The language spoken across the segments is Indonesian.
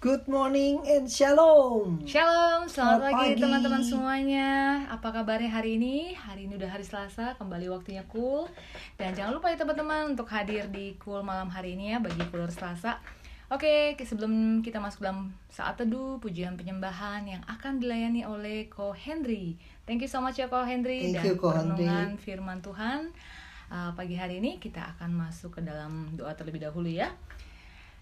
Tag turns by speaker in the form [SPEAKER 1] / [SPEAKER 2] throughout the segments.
[SPEAKER 1] Good morning and shalom.
[SPEAKER 2] Shalom, selamat,
[SPEAKER 1] Selamat
[SPEAKER 2] pagi teman-teman semuanya. Apa kabarnya hari ini? Hari ini udah hari Selasa, kembali waktunya cool. Dan jangan lupa ya teman-teman untuk hadir di cool malam hari ini ya bagi cool Selasa. Oke, sebelum kita masuk dalam saat teduh, pujian penyembahan yang akan dilayani oleh Ko Henry. Thank you so much ya Ko Henry
[SPEAKER 1] Thank
[SPEAKER 2] dan
[SPEAKER 1] you, Ko Henry.
[SPEAKER 2] firman Tuhan. Uh, pagi hari ini kita akan masuk ke dalam doa terlebih dahulu ya.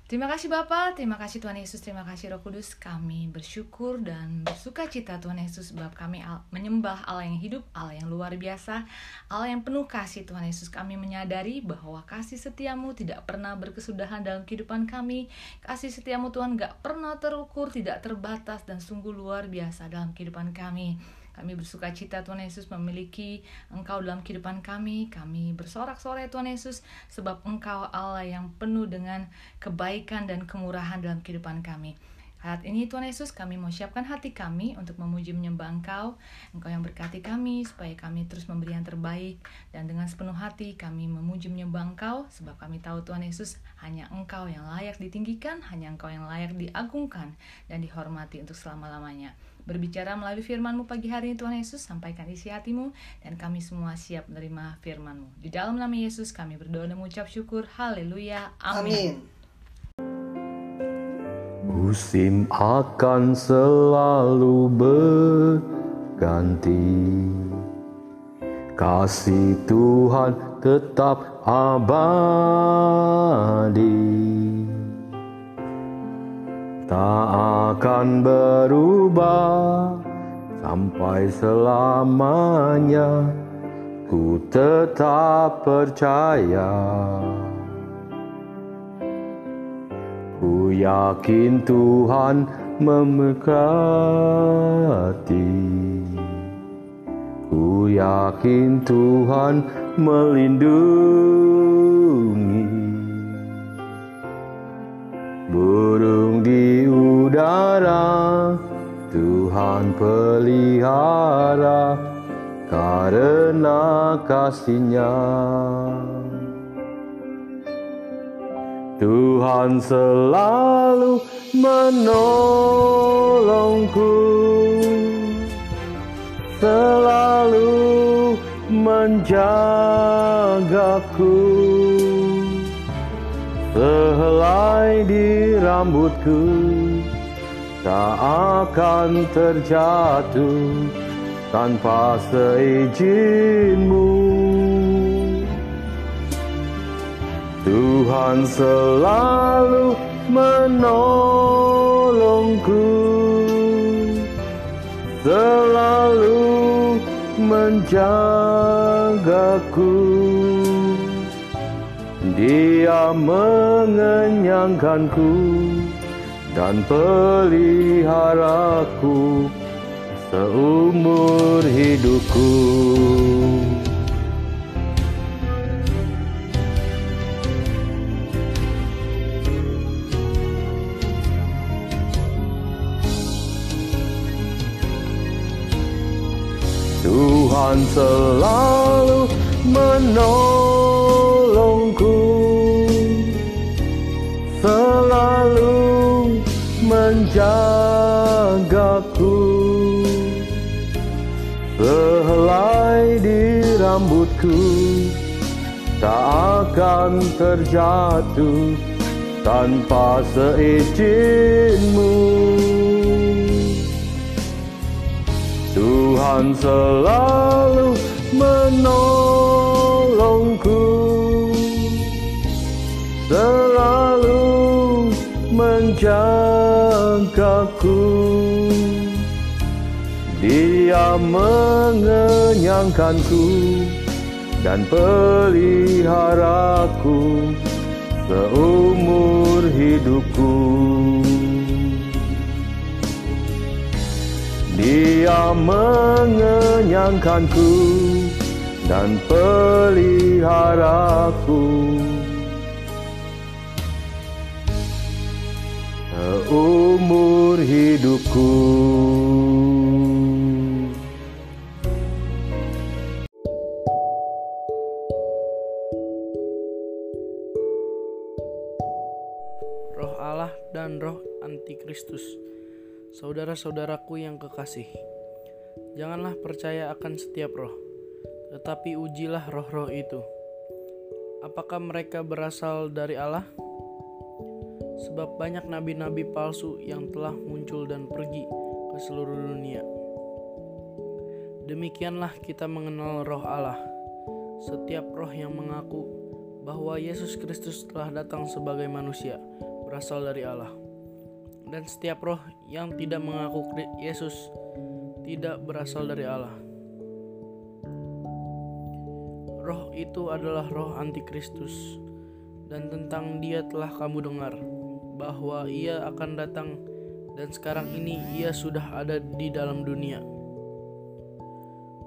[SPEAKER 2] Terima kasih Bapak, terima kasih Tuhan Yesus, terima kasih Roh Kudus. Kami bersyukur dan bersuka cita Tuhan Yesus sebab kami menyembah Allah yang hidup, Allah yang luar biasa, Allah yang penuh kasih Tuhan Yesus. Kami menyadari bahwa kasih setiamu tidak pernah berkesudahan dalam kehidupan kami. Kasih setiamu Tuhan gak pernah terukur, tidak terbatas dan sungguh luar biasa dalam kehidupan kami. Kami bersuka cita Tuhan Yesus memiliki Engkau dalam kehidupan kami. Kami bersorak-sorai Tuhan Yesus sebab Engkau Allah yang penuh dengan kebaikan dan kemurahan dalam kehidupan kami. Saat ini Tuhan Yesus kami mau siapkan hati kami untuk memuji menyembah Engkau. Engkau yang berkati kami supaya kami terus memberi yang terbaik. Dan dengan sepenuh hati kami memuji menyembah Engkau sebab kami tahu Tuhan Yesus hanya Engkau yang layak ditinggikan, hanya Engkau yang layak diagungkan dan dihormati untuk selama-lamanya. Berbicara melalui firman-Mu pagi hari ini Tuhan Yesus, sampaikan isi hatimu dan kami semua siap menerima firman-Mu. Di dalam nama Yesus kami berdoa dan mengucap syukur. Haleluya. Amin.
[SPEAKER 1] Amin.
[SPEAKER 3] Musim akan selalu berganti Kasih Tuhan tetap abadi Tak akan berubah sampai selamanya. Ku tetap percaya. Ku yakin Tuhan memberkati. Ku yakin Tuhan melindungi. Burung di udara Tuhan pelihara Karena kasihnya. Tuhan selalu menolongku Selalu menjagaku. Sehelai di rambutku Tak akan terjatuh Tanpa seizinku Tuhan selalu menolongku Selalu menjagaku. Dia mengenyangkanku Dan peliharaku Seumur hidupku. Tuhan selalu menolongku rambutku Tak akan terjatuh tanpa seizinmu. Tuhan selalu menolongku Selalu menjagaku. Dia mengenyangkanku Dan peliharaku Seumur hidupku Dia mengenyangkanku dan peliharaku seumur hidupku.
[SPEAKER 4] Antikristus. Saudara-saudaraku yang kekasih, janganlah percaya akan setiap roh, tetapi ujilah roh-roh itu. Apakah mereka berasal dari Allah? Sebab banyak nabi-nabi palsu yang telah muncul dan pergi ke seluruh dunia. Demikianlah kita mengenal roh Allah. Setiap roh yang mengaku bahwa Yesus Kristus telah datang sebagai manusia berasal dari Allah. Dan setiap roh yang tidak mengaku Yesus tidak berasal dari Allah. Roh itu adalah roh antikristus, dan tentang dia telah kamu dengar bahwa ia akan datang, dan sekarang ini ia sudah ada di dalam dunia.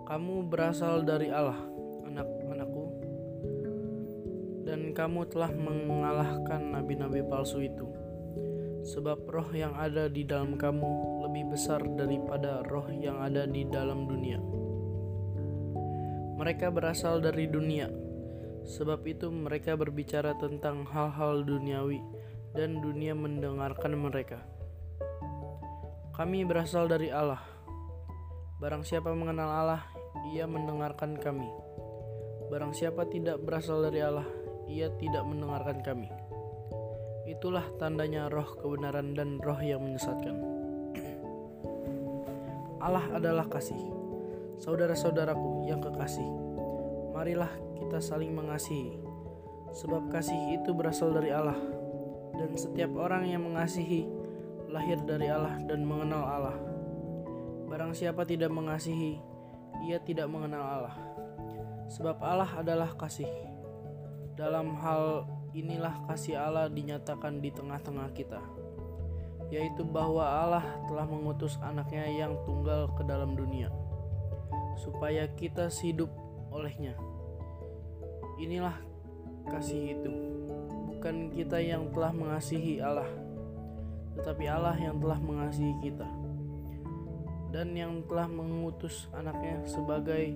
[SPEAKER 4] Kamu berasal dari Allah, anak-anakku, dan kamu telah mengalahkan nabi-nabi palsu itu sebab roh yang ada di dalam kamu lebih besar daripada roh yang ada di dalam dunia. Mereka berasal dari dunia, sebab itu mereka berbicara tentang hal-hal duniawi, dan dunia mendengarkan mereka. Kami berasal dari Allah. Barang siapa mengenal Allah, ia mendengarkan kami. Barang siapa tidak berasal dari Allah, ia tidak mendengarkan kami. Itulah tandanya roh kebenaran dan roh yang menyesatkan. Allah adalah kasih. Saudara-saudaraku yang kekasih, marilah kita saling mengasihi, sebab kasih itu berasal dari Allah, dan setiap orang yang mengasihi lahir dari Allah dan mengenal Allah. Barang siapa tidak mengasihi, ia tidak mengenal Allah, sebab Allah adalah kasih. Dalam hal inilah kasih Allah dinyatakan di tengah-tengah kita, yaitu bahwa Allah telah mengutus anaknya yang tunggal ke dalam dunia, supaya kita hidup olehnya. Inilah kasih itu, bukan kita yang telah mengasihi Allah, tetapi Allah yang telah mengasihi kita, dan yang telah mengutus anaknya sebagai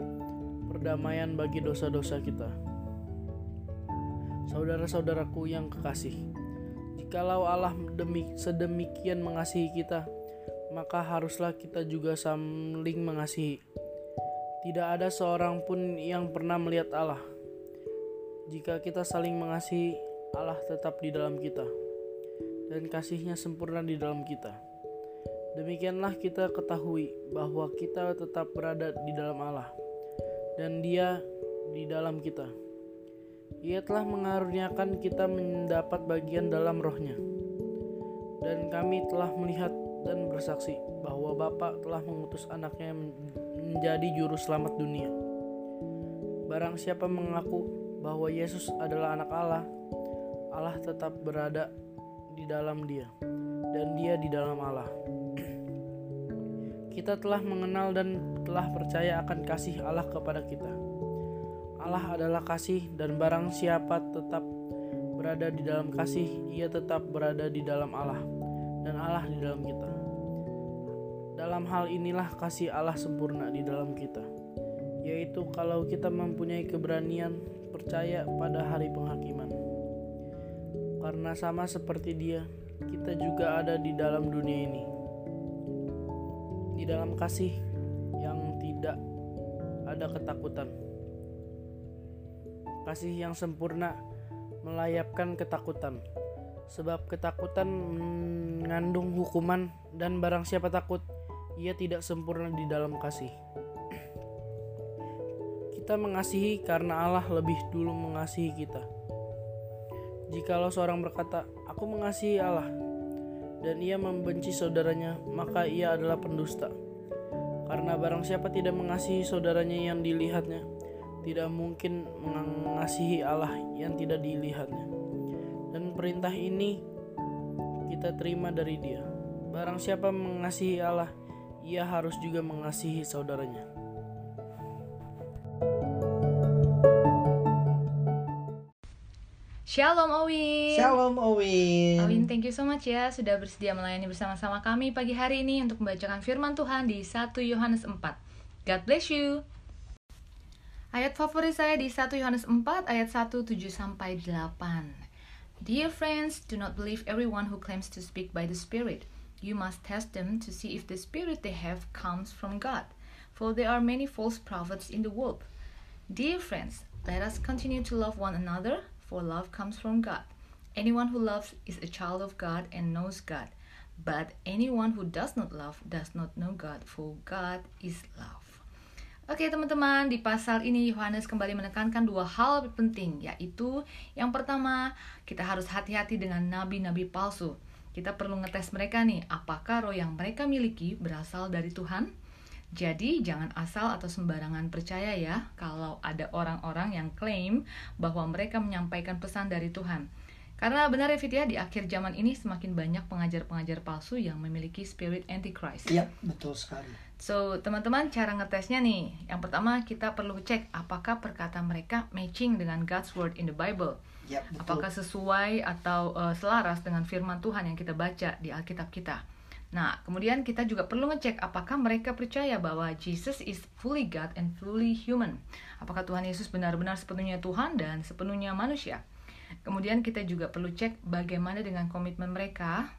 [SPEAKER 4] perdamaian bagi dosa-dosa kita. Saudara-saudaraku yang kekasih, jikalau Allah demi sedemikian mengasihi kita, maka haruslah kita juga saling mengasihi. Tidak ada seorang pun yang pernah melihat Allah. Jika kita saling mengasihi, Allah tetap di dalam kita, dan kasihnya sempurna di dalam kita. Demikianlah kita ketahui bahwa kita tetap berada di dalam Allah, dan Dia di dalam kita. Ia telah mengaruniakan kita mendapat bagian dalam rohnya. Dan kami telah melihat dan bersaksi bahwa Bapa telah mengutus anaknya menjadi juru selamat dunia. Barang siapa mengaku bahwa Yesus adalah anak Allah, Allah tetap berada di dalam dia, dan dia di dalam Allah. Kita telah mengenal dan telah percaya akan kasih Allah kepada kita Allah adalah kasih dan barang siapa tetap berada di dalam kasih, ia tetap berada di dalam Allah dan Allah di dalam kita. Dalam hal inilah kasih Allah sempurna di dalam kita, yaitu kalau kita mempunyai keberanian percaya pada hari penghakiman. Karena sama seperti Dia, kita juga ada di dalam dunia ini. Di dalam kasih yang tidak ada ketakutan Kasih yang sempurna melayapkan ketakutan, sebab ketakutan mengandung hukuman, dan barang siapa takut, ia tidak sempurna di dalam kasih. Kita mengasihi karena Allah lebih dulu mengasihi kita. Jikalau seorang berkata, "Aku mengasihi Allah," dan ia membenci saudaranya, maka ia adalah pendusta. Karena barang siapa tidak mengasihi saudaranya yang dilihatnya, tidak mungkin mengasihi Allah yang tidak dilihatnya. Dan perintah ini kita terima dari Dia. Barang siapa mengasihi Allah, ia harus juga mengasihi saudaranya.
[SPEAKER 2] Shalom Owin.
[SPEAKER 1] Shalom Owin.
[SPEAKER 2] Owin, thank you so much ya sudah bersedia melayani bersama-sama kami pagi hari ini untuk membacakan firman Tuhan di 1 Yohanes 4. God bless you. Ayat favorit saya di 1 Yohanes 4 ayat 1 7 sampai 8. Dear friends, do not believe everyone who claims to speak by the Spirit. You must test them to see if the Spirit they have comes from God, for there are many false prophets in the world. Dear friends, let us continue to love one another, for love comes from God. Anyone who loves is a child of God and knows God. But anyone who does not love does not know God, for God is love. Oke teman-teman, di pasal ini Yohanes kembali menekankan dua hal penting, yaitu yang pertama, kita harus hati-hati dengan nabi-nabi palsu. Kita perlu ngetes mereka nih, apakah roh yang mereka miliki berasal dari Tuhan? Jadi jangan asal atau sembarangan percaya ya kalau ada orang-orang yang klaim bahwa mereka menyampaikan pesan dari Tuhan. Karena benar ya Fit ya, di akhir zaman ini semakin banyak pengajar-pengajar palsu yang memiliki spirit antichrist.
[SPEAKER 1] Iya, betul sekali.
[SPEAKER 2] So, teman-teman, cara ngetesnya nih. Yang pertama, kita perlu cek apakah perkataan mereka matching dengan God's word in the Bible.
[SPEAKER 1] Ya, betul.
[SPEAKER 2] Apakah sesuai atau uh, selaras dengan firman Tuhan yang kita baca di Alkitab kita. Nah, kemudian kita juga perlu ngecek apakah mereka percaya bahwa Jesus is fully God and fully human. Apakah Tuhan Yesus benar-benar sepenuhnya Tuhan dan sepenuhnya manusia. Kemudian kita juga perlu cek bagaimana dengan komitmen mereka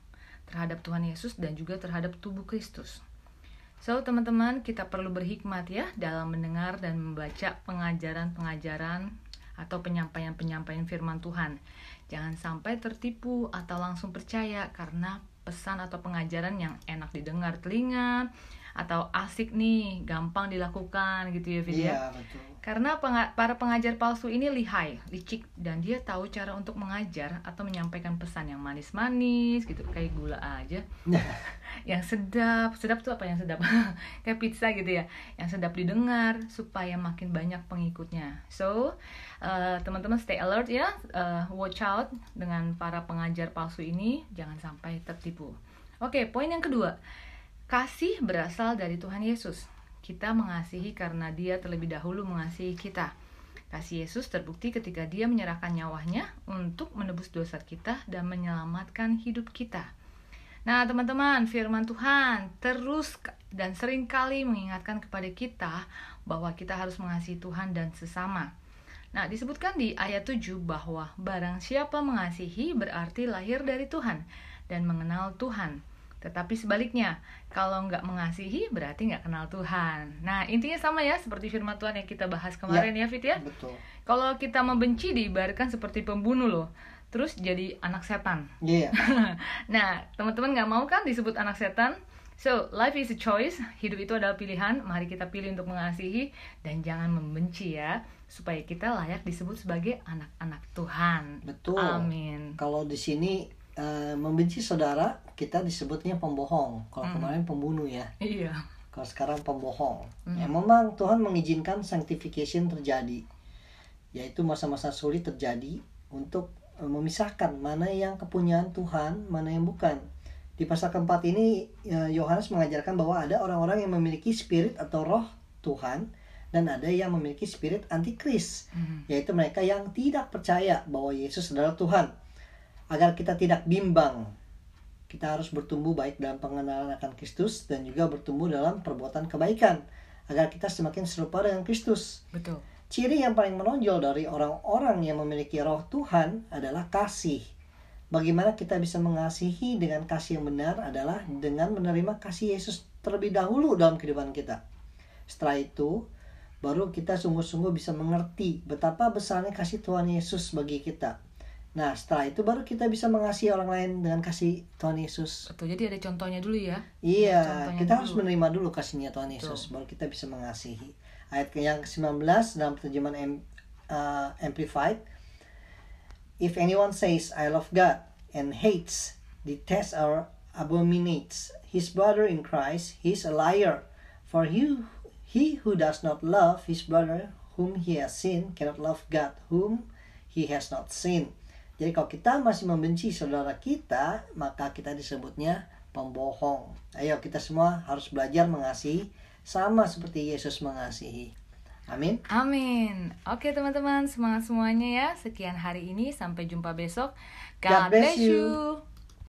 [SPEAKER 2] terhadap Tuhan Yesus dan juga terhadap tubuh Kristus. So, teman-teman, kita perlu berhikmat ya dalam mendengar dan membaca pengajaran-pengajaran atau penyampaian-penyampaian firman Tuhan. Jangan sampai tertipu atau langsung percaya karena pesan atau pengajaran yang enak didengar telinga atau asik nih, gampang dilakukan gitu ya, Fit ya.
[SPEAKER 1] Iya, betul.
[SPEAKER 2] Karena penga- para pengajar palsu ini lihai, licik, dan dia tahu cara untuk mengajar atau menyampaikan pesan yang manis-manis gitu, kayak gula aja. yang sedap, sedap tuh apa yang sedap? kayak pizza gitu ya, yang sedap didengar supaya makin banyak pengikutnya. So, uh, teman-teman stay alert ya, uh, watch out dengan para pengajar palsu ini, jangan sampai tertipu. Oke, poin yang kedua, kasih berasal dari Tuhan Yesus. Kita mengasihi karena Dia terlebih dahulu mengasihi kita. Kasih Yesus terbukti ketika Dia menyerahkan nyawanya untuk menebus dosa kita dan menyelamatkan hidup kita. Nah, teman-teman, firman Tuhan terus dan sering kali mengingatkan kepada kita bahwa kita harus mengasihi Tuhan dan sesama. Nah, disebutkan di ayat 7 bahwa barang siapa mengasihi berarti lahir dari Tuhan dan mengenal Tuhan. Tetapi sebaliknya, kalau nggak mengasihi berarti nggak kenal Tuhan. Nah, intinya sama ya seperti firman Tuhan yang kita bahas kemarin ya, Fit ya.
[SPEAKER 1] Betul.
[SPEAKER 2] Kalau kita membenci diibaratkan seperti pembunuh loh. Terus jadi anak setan.
[SPEAKER 1] Iya.
[SPEAKER 2] nah, teman-teman nggak mau kan disebut anak setan? So, life is a choice. Hidup itu adalah pilihan. Mari kita pilih untuk mengasihi dan jangan membenci ya, supaya kita layak disebut sebagai anak-anak Tuhan.
[SPEAKER 1] Betul.
[SPEAKER 2] Amin.
[SPEAKER 1] Kalau di sini eh, membenci saudara, kita disebutnya pembohong. Kalau kemarin pembunuh ya.
[SPEAKER 2] Iya.
[SPEAKER 1] Kalau sekarang pembohong. Ya memang Tuhan mengizinkan sanctification terjadi. Yaitu masa-masa sulit terjadi untuk eh, memisahkan mana yang kepunyaan Tuhan, mana yang bukan. Di pasal keempat ini eh, Yohanes mengajarkan bahwa ada orang-orang yang memiliki spirit atau roh Tuhan dan ada yang memiliki spirit antikris, yaitu mereka yang tidak percaya bahwa Yesus adalah Tuhan. Agar kita tidak bimbang, kita harus bertumbuh baik dalam pengenalan akan Kristus dan juga bertumbuh dalam perbuatan kebaikan agar kita semakin serupa dengan Kristus.
[SPEAKER 2] Betul.
[SPEAKER 1] Ciri yang paling menonjol dari orang-orang yang memiliki roh Tuhan adalah kasih. Bagaimana kita bisa mengasihi dengan kasih yang benar adalah dengan menerima kasih Yesus terlebih dahulu dalam kehidupan kita. Setelah itu, baru kita sungguh-sungguh bisa mengerti betapa besarnya kasih Tuhan Yesus bagi kita. Nah, setelah itu baru kita bisa mengasihi orang lain dengan kasih Tuhan Yesus.
[SPEAKER 2] Betul. Jadi ada contohnya dulu ya.
[SPEAKER 1] Iya, kita
[SPEAKER 2] dulu.
[SPEAKER 1] harus menerima dulu kasihnya Tuhan Yesus, baru kita bisa mengasihi. Ayat yang ke-19 dalam terjemahan M- uh, Amplified, If anyone says, I love God, and hates, detests, or abominates his brother in Christ, he is a liar. For he, he who does not love his brother whom he has seen cannot love God whom he has not seen. Jadi kalau kita masih membenci saudara kita, maka kita disebutnya pembohong. Ayo kita semua harus belajar mengasihi sama seperti Yesus mengasihi. Amin.
[SPEAKER 2] Amin. Oke teman-teman, semangat semuanya ya. Sekian hari ini, sampai jumpa besok.
[SPEAKER 1] God
[SPEAKER 2] God bless
[SPEAKER 1] you.
[SPEAKER 2] you.